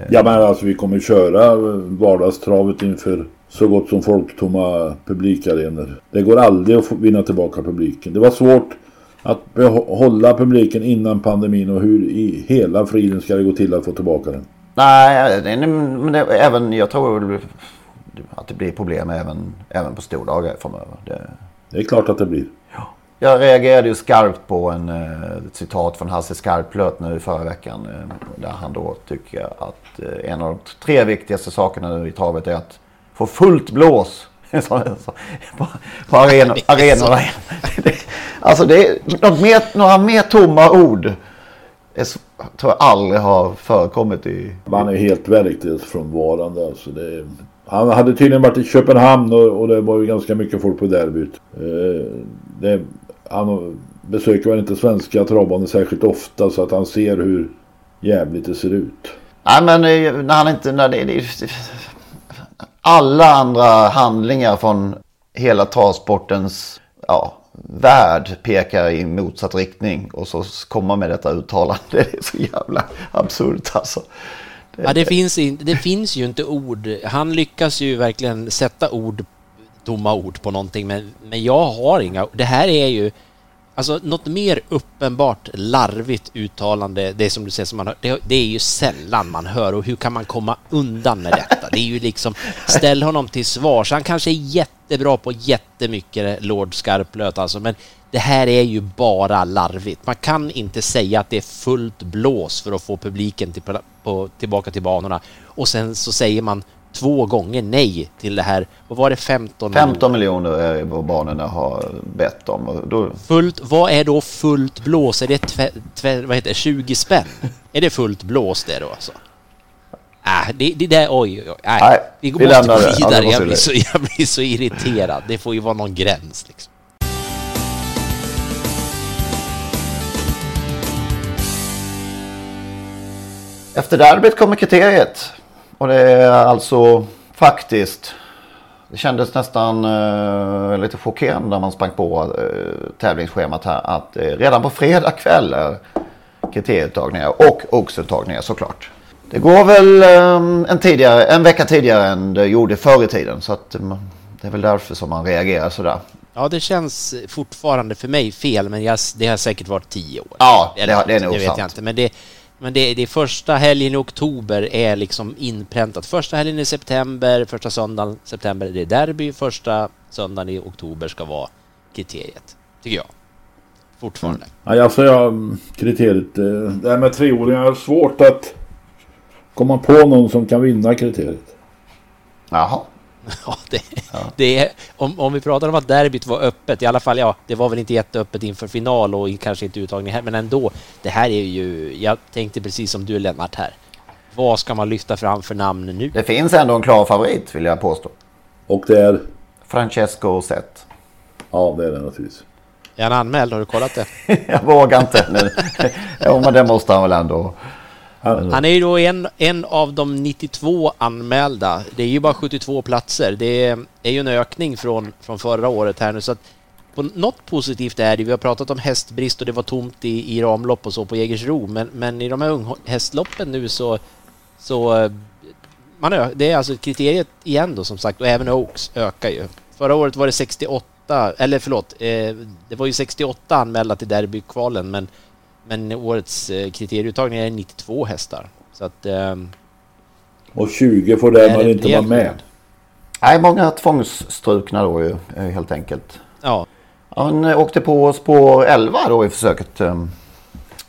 Ja men alltså vi kommer köra vardagstravet inför så gott som folktomma publikarenor. Det går aldrig att vinna tillbaka publiken. Det var svårt att behålla publiken innan pandemin och hur i hela friden ska det gå till att få tillbaka den? Nej, men även jag tror att det blir problem även, även på stordagar framöver. Det... det är klart att det blir. Ja. Jag reagerade ju skarpt på en, eh, ett citat från Hasse Skarplöt nu förra veckan. Eh, där han då tycker att eh, en av de tre viktigaste sakerna nu i travet är att få fullt blås på, på arenor, arenorna. alltså det är något mer, några mer tomma ord. Det tror jag aldrig har förekommit i... Man är helt verklighetsfrånvarande. Alltså det, han hade tydligen varit i Köpenhamn och, och det var ju ganska mycket folk på derbyt. Eh, det, han besöker väl inte svenska travbanor särskilt ofta så att han ser hur jävligt det ser ut. Nej men eh, när han inte... När det, det, alla andra handlingar från hela travsportens ja, värld pekar i motsatt riktning. Och så komma med detta uttalande. Det är så jävla absurt alltså. Det, ja, det, finns in, det finns ju inte ord. Han lyckas ju verkligen sätta ord, tomma ord på någonting. Men, men jag har inga. Det här är ju Alltså något mer uppenbart larvigt uttalande, det som du säger som man hör, det, det, är ju sällan man hör och hur kan man komma undan med detta? Det är ju liksom, ställ honom till svars. Han kanske är jättebra på jättemycket Lord Skarplöt alltså, men det här är ju bara larvigt. Man kan inte säga att det är fullt blås för att få publiken till, på, tillbaka till banorna och sen så säger man två gånger nej till det här. Vad var det 15 15 miljoner är vad banorna har bett om. Då... Fullt, vad är då fullt blås? Är det tve, tve, vad heter det, 20 spänn? är det fullt blås det då alltså? Äh, det, det där, oj, oj. Äh, Nej, vi, vi måste gå vidare. jag, blir så, jag blir så irriterad. Det får ju vara någon gräns liksom. Efter derbyt kommer kriteriet. Och det är alltså faktiskt. Det kändes nästan eh, lite chockerande när man sprang på eh, tävlingsschemat här. Att eh, redan på fredag kväll är kriterieuttagningar och oxuttagningar såklart. Det går väl eh, en, tidigare, en vecka tidigare än det gjorde förr i tiden. Så att, eh, det är väl därför som man reagerar sådär. Ja, det känns fortfarande för mig fel, men jag, det har säkert varit tio år. Ja, det, det, det är nog sant. Jag inte, men det, men det, det första helgen i oktober är liksom inpräntat. Första helgen i september, första söndagen i september det är derby. Första söndagen i oktober ska vara kriteriet, tycker jag. Fortfarande. Mm. Ja, alltså jag, kriteriet, eh, det här med treåringar är svårt att komma på någon som kan vinna kriteriet. Jaha. Ja, det, ja. det är, om, om vi pratar om att derbyt var öppet, i alla fall, ja, det var väl inte jätteöppet inför final och kanske inte uttagning här, men ändå. Det här är ju, jag tänkte precis som du Lennart här. Vad ska man lyfta fram för namn nu? Det finns ändå en klar favorit vill jag påstå. Och det är? Francesco Zet. Ja, det är det naturligtvis. Är han anmäld? Har du kollat det? jag vågar inte nu. jo, men det måste han väl ändå. Han är ju då en, en av de 92 anmälda. Det är ju bara 72 platser. Det är, är ju en ökning från, från förra året här nu. Så att på något positivt är det. Vi har pratat om hästbrist och det var tomt i, i ramlopp och så på Jägersro. Men, men i de här unghästloppen nu så... så man ö, det är alltså kriteriet igen då som sagt och även Oaks ökar ju. Förra året var det 68, eller förlåt, eh, det var ju 68 anmälda till derbykvalen men men årets eh, kriterieuttagning är 92 hästar. Så att... Eh, och 20 får därmed inte vara med. Nej, många tvångsstrukna då ju helt enkelt. Ja. Han eh, åkte på spår 11 då i försöket.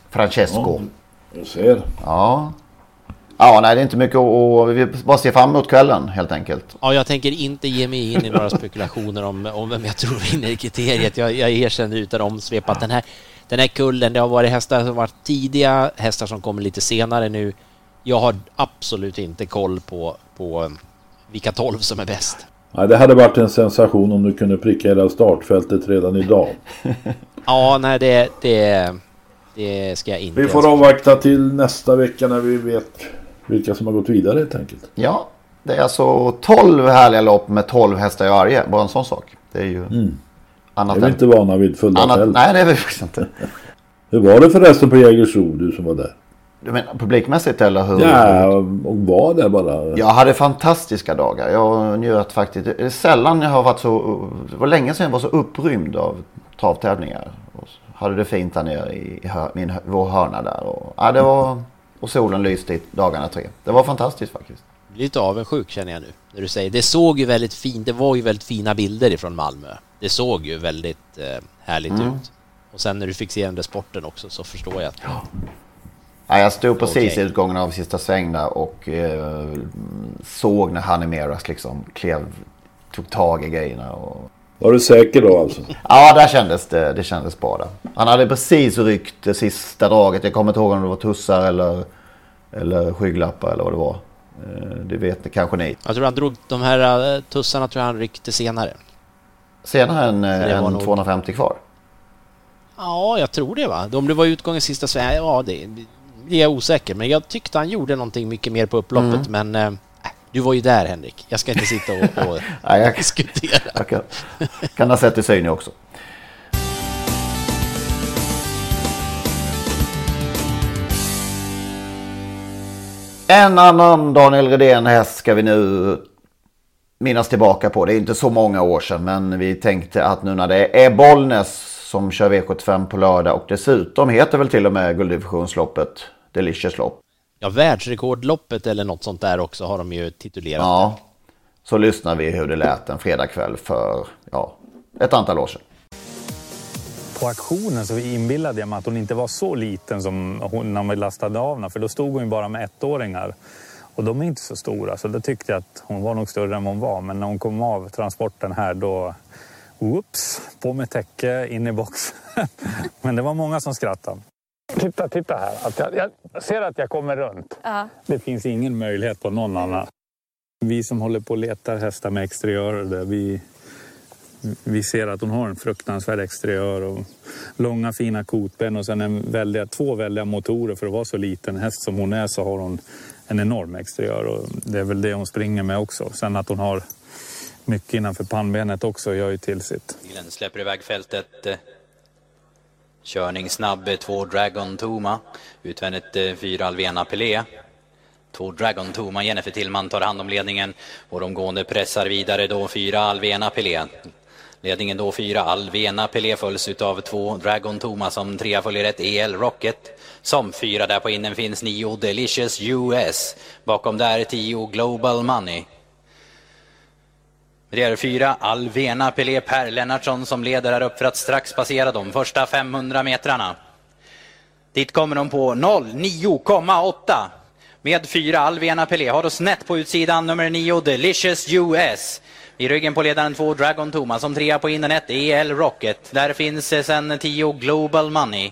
Francesco. Ja, jag ser. Ja. Ja, nej det är inte mycket att... Vi bara ser fram emot kvällen helt enkelt. Ja, jag tänker inte ge mig in i några spekulationer om, om vem jag tror vinner i kriteriet. Jag, jag erkänner utan omsvep att den här den här kullen, det har varit hästar som varit tidiga, hästar som kommer lite senare nu. Jag har absolut inte koll på, på um, vilka tolv som är bäst. Nej, det hade varit en sensation om du kunde pricka hela startfältet redan idag. ja, nej det, det, det ska jag inte. Vi får avvakta till nästa vecka när vi vet vilka som har gått vidare helt enkelt. Ja, det är alltså 12 härliga lopp med 12 hästar i varje. Bara en sån sak. Det är ju... Mm. Annat det är vi inte vana vid fulla fält. Nej, det är vi faktiskt inte. Hur var det förresten på Jägersro, du som var där? Du menar publikmässigt eller hur? Ja, och var där bara. Jag hade fantastiska dagar. Jag njöt faktiskt. Det är sällan jag har varit så... Det var länge sedan jag var så upprymd av travtävlingar. Och hade det fint där nere i min, vår hörna där. Och, ja, det var, och solen lyste i dagarna tre. Det var fantastiskt faktiskt. Lite avundsjuk känner jag nu när du säger. Det såg ju väldigt fint. Det var ju väldigt fina bilder ifrån Malmö. Det såg ju väldigt eh, härligt mm. ut. Och sen när du fick se den där sporten också så förstår jag att... Ja. Ja, jag stod precis okay. i utgången av sista sväng där och eh, såg när Hanimeras liksom klev, tog tag i grejerna. Och... Var du säker då alltså? Ja, där kändes det, det kändes bra där. Han hade precis ryckt det sista draget. Jag kommer inte ihåg om det var tussar eller, eller skygglappar eller vad det var. Eh, det vet ni kanske ni. Jag tror han drog de här eh, tussarna tror jag han ryckte senare. Senare än, eh, än nog... 250 kvar? Ja, jag tror det va. Om det var utgången sista sväng, ja det, är jag osäker. Men jag tyckte han gjorde någonting mycket mer på upploppet. Mm. Men äh, du var ju där Henrik. Jag ska inte sitta och, och jag, diskutera. Jag kan, kan ha sett i syn också. En annan Daniel Redén häst ska vi nu minnas tillbaka på. Det är inte så många år sedan men vi tänkte att nu när det är Bollnäs som kör V75 på lördag och dessutom heter väl till och med gulddivisionsloppet Delicious lopp. Ja, världsrekordloppet eller något sånt där också har de ju titulerat. Ja, så lyssnar vi hur det lät en fredagkväll för ja, ett antal år sedan. På auktionen så inbillade jag mig att hon inte var så liten som hon när vi lastade av henne, för då stod hon ju bara med ettåringar. Och de är inte så stora, så då tyckte jag att hon var nog större än hon var. Men när hon kom av transporten här då, Oops, på med täcke, in i box. Men det var många som skrattade. Titta, titta här. Att jag, jag ser att jag kommer runt. Ja. Det finns ingen möjlighet på någon annan. Vi som håller på och letar hästar med exteriörer, vi, vi ser att hon har en fruktansvärd exteriör och långa fina kotben och sen en väldiga, två väldiga motorer för att vara så liten häst som hon är så har hon en enorm exteriör och det är väl det hon springer med också. Sen att hon har mycket innanför pannbenet också gör ju till sitt. Bilen släpper iväg fältet. Körning snabb, två Dragon Toma. Utvändigt eh, fyra Alvena Pelé. Två Dragon Toma, Jennifer Tillman tar hand om ledningen och de gående pressar vidare då fyra Alvena Pelé. Ledningen då fyra Alvena Pelé följs av två Dragon Thomas som trea följer ett EL Rocket. Som fyra där på innen finns nio Delicious US. Bakom där tio Global Money. Det är fyra Alvena Pelé Per Lennartsson som leder här upp för att strax passera de första 500 metrarna. Dit kommer de på 09,8 med fyra Alvena Pelé. Har då snett på utsidan nummer 9 Delicious US. I ryggen på ledaren två Dragon Thomas som trea på innen ett EL Rocket. Där finns eh, sen 10 Global Money.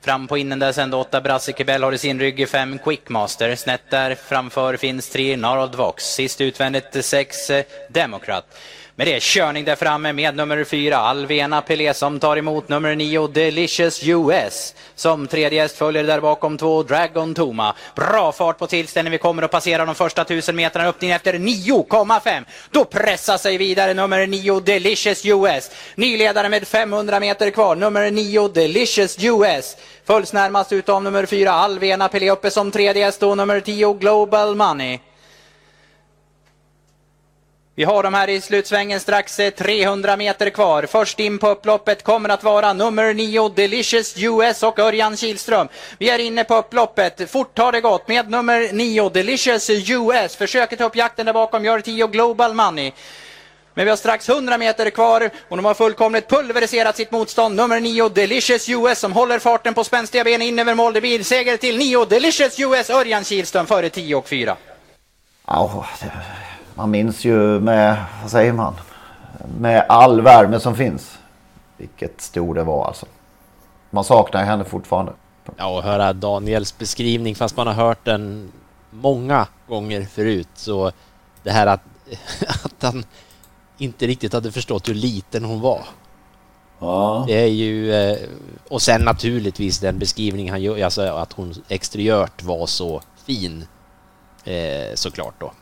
Fram på innen där sen då åtta Brasse Kebell har i sin rygg fem Quickmaster. Snett där framför finns tre Narold Vox. Sist utvändigt eh, sex eh, Democrat. Med det körning där framme med nummer fyra Alvena Pelé som tar emot nummer nio Delicious US. Som tredje häst följer där bakom två Dragon Toma. Bra fart på tillställningen. Vi kommer att passera de första tusen metrarna. Öppning efter 9,5. Då pressar sig vidare nummer nio Delicious US. Nyledare med 500 meter kvar. Nummer nio Delicious US. Följs närmast utav nummer fyra Alvena Pelé uppe som tredje häst och nummer tio Global Money. Vi har dem här i slutsvängen strax eh, 300 meter kvar. Först in på upploppet kommer att vara nummer 9 Delicious US och Örjan Kihlström. Vi är inne på upploppet. Fort har det gått med nummer 9 Delicious US. Försöker ta upp jakten där bakom gör 10 Global Money. Men vi har strax 100 meter kvar och de har fullkomligt pulveriserat sitt motstånd. Nummer 9 Delicious US som håller farten på spänstiga ben in över mål. Det blir seger till 9 Delicious US Örjan Kihlström före 10 och 4. Oh man minns ju med, vad säger man, med all värme som finns. Vilket stor det var alltså. Man saknar henne fortfarande. Ja, och höra Daniels beskrivning fast man har hört den många gånger förut. Så det här att, att han inte riktigt hade förstått hur liten hon var. Ja. Det är ju... Eh, och sen naturligtvis den beskrivning han gör, alltså att hon exteriört var så fin. Eh, såklart då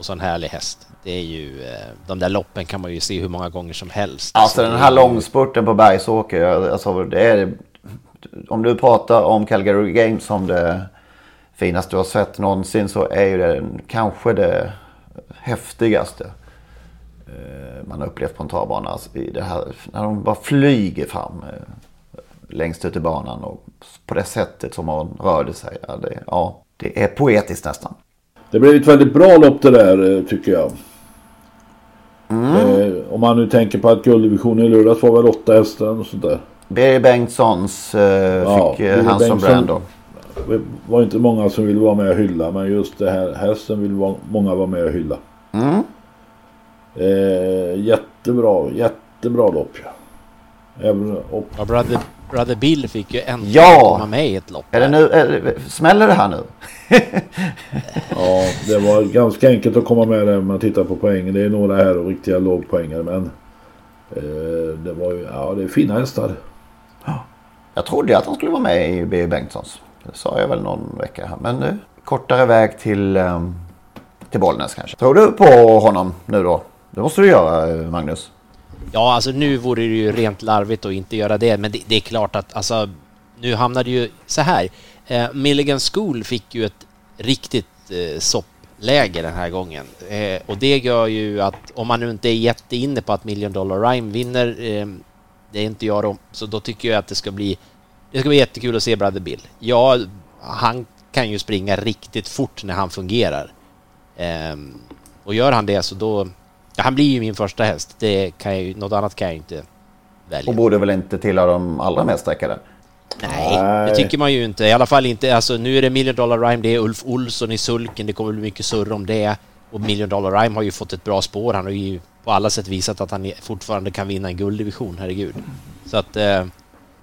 och så en härlig häst. Det är ju, eh, de där loppen kan man ju se hur många gånger som helst. Alltså den här långspurten på Bergsåker, alltså det är, om du pratar om Calgary Games som det finaste du har sett någonsin så är ju det kanske det häftigaste eh, man har upplevt på en travbana. Alltså i det här, när de bara flyger fram eh, längst ut i banan och på det sättet som hon rörde sig. Ja, det, ja, det är poetiskt nästan. Det blev ett väldigt bra lopp det där eh, tycker jag. Mm. Eh, om man nu tänker på att gulddivisionen i lördags var väl åtta hästar och sådär. Birger Bengtssons eh, ja, fick eh, han som brand Det var inte många som ville vara med och hylla men just det här hästen vill vara, många vara med och hylla. Mm. Eh, jättebra, jättebra lopp ja. Även, och... ja brother, brother Bill fick ju äntligen ja! komma med i ett lopp. Är det nu, är det, smäller det här nu? ja, det var ganska enkelt att komma med om man tittar på poängen. Det är några här och riktiga lågpoängare men eh, det var ju, ja det är fina hästar. Jag trodde att han skulle vara med i B. Bengtssons. Det sa jag väl någon vecka här. Men nu, kortare väg till, um, till Bollnäs kanske. Tror du på honom nu då? Det måste du göra Magnus. Ja, alltså nu vore det ju rent larvigt att inte göra det. Men det, det är klart att alltså, nu hamnade ju så här. Eh, Milligan School fick ju ett riktigt eh, soppläge den här gången. Eh, och det gör ju att om man nu inte är jätteinne på att Million Dollar Rhyme vinner, eh, det är inte jag då, så då tycker jag att det ska bli det ska bli jättekul att se Brother Bill. Ja, han kan ju springa riktigt fort när han fungerar. Ehm, och gör han det så då... Ja, han blir ju min första häst. Det kan jag, något annat kan jag inte välja. Och borde väl inte tillhöra de allra mest sträckade? Nej, det tycker man ju inte. I alla fall inte. Alltså, nu är det Million Dollar Rhyme, det är Ulf Olsson i sulken, det kommer bli mycket surr om det. Och Million Dollar Rhyme har ju fått ett bra spår. Han har ju på alla sätt visat att han fortfarande kan vinna en gulddivision, herregud. Så att... Eh,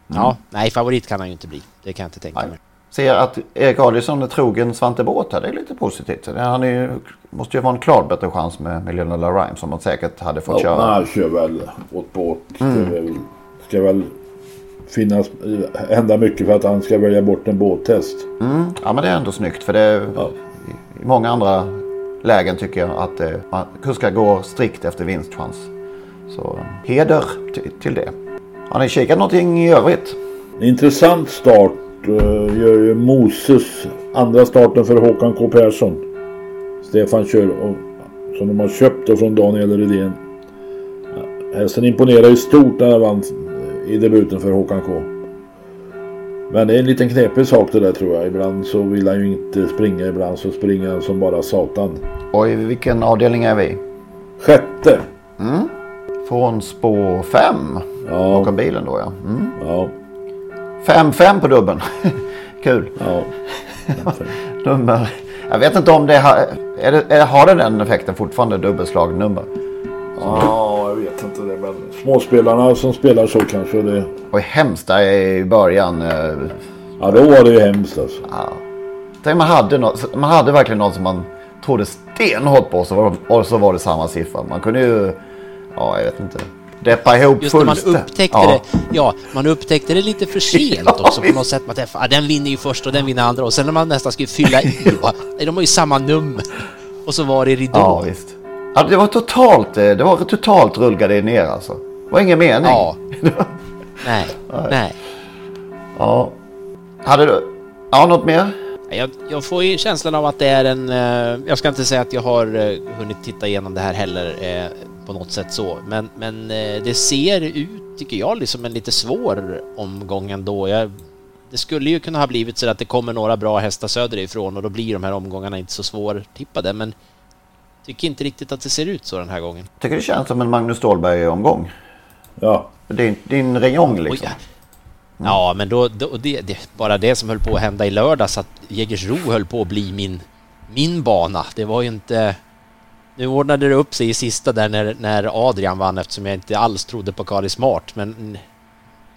Ja, mm. nej favorit kan han ju inte bli. Det kan jag inte tänka nej. mig. Ser att Erik Adielsson är trogen Svante Båth. Det är lite positivt. Han är måste ju vara en klart bättre chans med Million Rhyme som man säkert hade fått ja, köra. Han kör väl åt båt. Mm. Det ska väl finnas, hända mycket för att han ska välja bort en båttest. Mm. Ja men det är ändå snyggt för det ja. i många andra lägen tycker jag att eh, man kuskar gå strikt efter vinstchans. Så heder till det. Har ni kikat någonting i övrigt? Intressant start gör ju Moses. Andra starten för Håkan K Persson. Stefan kör och, som de har köpt från Daniel Rydén. Hästen imponerar ju stort när han vann i debuten för Håkan K. Men det är en liten knepig sak det där tror jag. Ibland så vill han ju inte springa. Ibland så springer han som bara satan. Och i vilken avdelning är vi? Sjätte. Mm. Från spår 5 ja. bakom bilen då ja. Mm. ja. 5-5 på dubben. Kul. Ja. nummer. Jag vet inte om det, har, är det är, har det den effekten fortfarande dubbelslagnummer? Ja, jag vet inte det. Men småspelarna som spelar så kanske det. Och hemskt där i början. Eh, ja, då var det ju hemskt alltså. Ja. Tänk man hade, något, man hade verkligen något som man trodde stenhårt på så var, och så var det samma siffra. Man kunde ju ja, jag vet inte. Deppa ihop Just när man upptäckte ja. det, ja, man upptäckte det lite för sent ja, också på något sätt. Man tänkte, ah, den vinner ju först och den vinner andra och sen när man nästan skulle fylla i, va, de har ju samma nummer. Och så var det ridå. Ja, visst. Ja, det var totalt, eh, det var totalt rullgardiner alltså. Det var ingen mening. Ja. nej, nej. Ja. Hade du, ja något mer? Jag, jag, får ju känslan av att det är en... Eh, jag ska inte säga att jag har eh, hunnit titta igenom det här heller på något sätt så. Men, men eh, det ser ut, tycker jag, liksom en lite svår omgång ändå. Jag, det skulle ju kunna ha blivit så att det kommer några bra hästar söderifrån och då blir de här omgångarna inte så svårtippade. Men tycker inte riktigt att det ser ut så den här gången. Tycker det känns som en Magnus Ståhlberg-omgång. Ja. Din, din räjong liksom. Mm. Ja, men då, då det, det, bara det som höll på att hända i lördags att Jägersro höll på att bli min, min bana. Det var ju inte... Nu ordnade det upp sig i sista där när, när Adrian vann eftersom jag inte alls trodde på Kari Smart. Men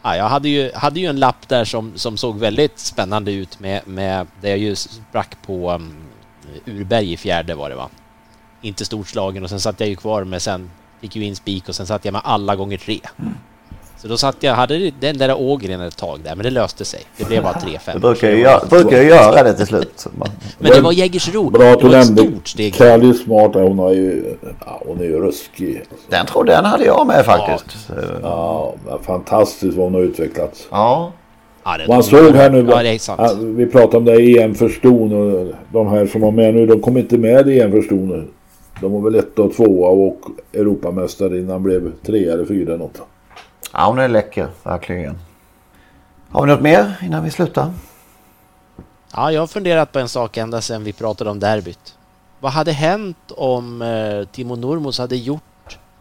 ja, jag hade ju, hade ju en lapp där som, som såg väldigt spännande ut med, med där jag ju sprack på um, Urberg i fjärde var det va? Inte storslagen och sen satt jag ju kvar med sen, fick ju in spik och sen satt jag med alla gånger tre. Mm. Så då satt jag, hade den där Ågren ett tag där, men det löste sig. Det blev bara 3-5. Det brukar ju göra, brukar ju göra det till slut. men det var Jägersro. Bra att du nämnde Kelly Smart. Hon, har ju, ja, hon är ju ruskig. Den trodde den hade jag med faktiskt. Ja, ja fantastiskt vad hon har utvecklats. Ja. Ja, Man såg här nu, Ja, det är vi pratade om det här EM för ston och de här som var med nu, de kom inte med i EM för ston nu. De var väl ett och tvåa och Europamästare innan blev tre eller fyra eller något. Ja, hon är läcker, verkligen. Har vi något mer innan vi slutar? Ja, jag har funderat på en sak ända sedan vi pratade om derbyt. Vad hade hänt om eh, Timo Nurmos hade gjort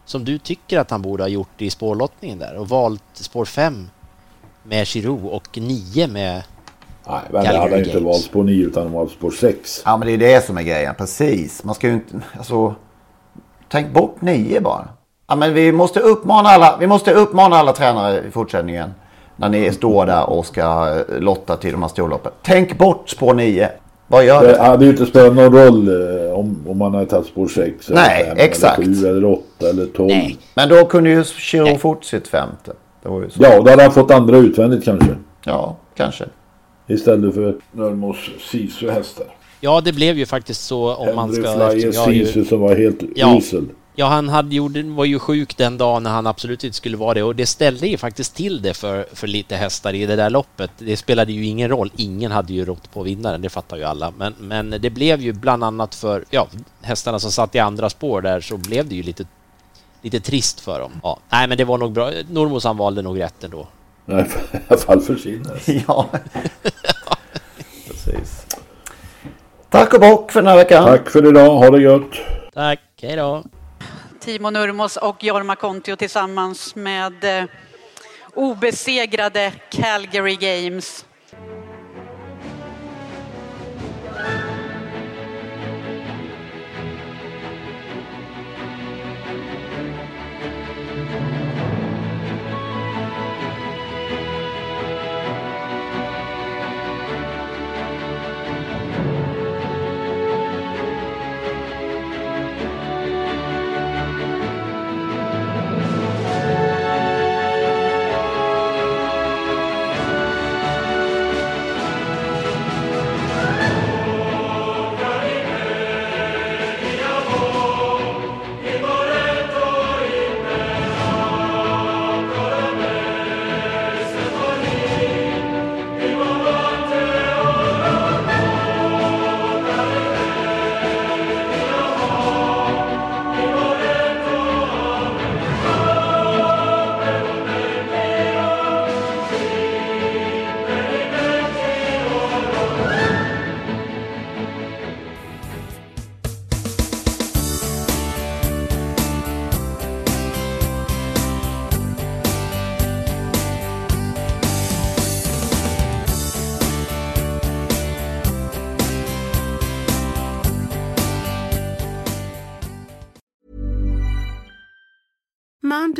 som du tycker att han borde ha gjort i spårlottningen där och valt spår 5 med Giroud och 9 med Nej, men det hade Calgary han inte valt spår 9 utan han valt spår 6. Ja, men det är det som är grejen. Precis. Man ska ju inte... Alltså, tänk bort nio bara. Ja, men vi måste uppmana alla, vi måste uppmana alla tränare i fortsättningen. När ni står där och ska eh, lotta till de här storloppen. Tänk bort spår nio. Vad gör Det det? hade ju inte spelat någon roll eh, om, om man hade tagit spår 6 Nej, eller 5 exakt. eller 7 eller 8 eller 12. Men då kunde ju Chiro fort sitt femte. Det var ju så. Ja, då hade han fått andra utvändigt kanske. Ja, kanske. Istället för Nurmos Sisu-hästar. Ja, det blev ju faktiskt så om man Henry ska... Flyer jag ju- Sisu som var helt Ja. usel. Ja, han hade, gjorde, var ju sjuk den dagen när han absolut inte skulle vara det och det ställde ju faktiskt till det för, för lite hästar i det där loppet. Det spelade ju ingen roll. Ingen hade ju rått på vinnaren, det fattar ju alla. Men, men det blev ju bland annat för ja, hästarna som satt i andra spår där så blev det ju lite, lite trist för dem. Ja, nej, men det var nog bra. Normos han valde nog rätt ändå. Nej, i alla fall för sin häst. Ja. Precis. Tack och bock för den här veckan. Tack för idag. Ha det gött. Tack, hej då. Timo Nurmos och Jorma Kontio tillsammans med eh, obesegrade Calgary Games.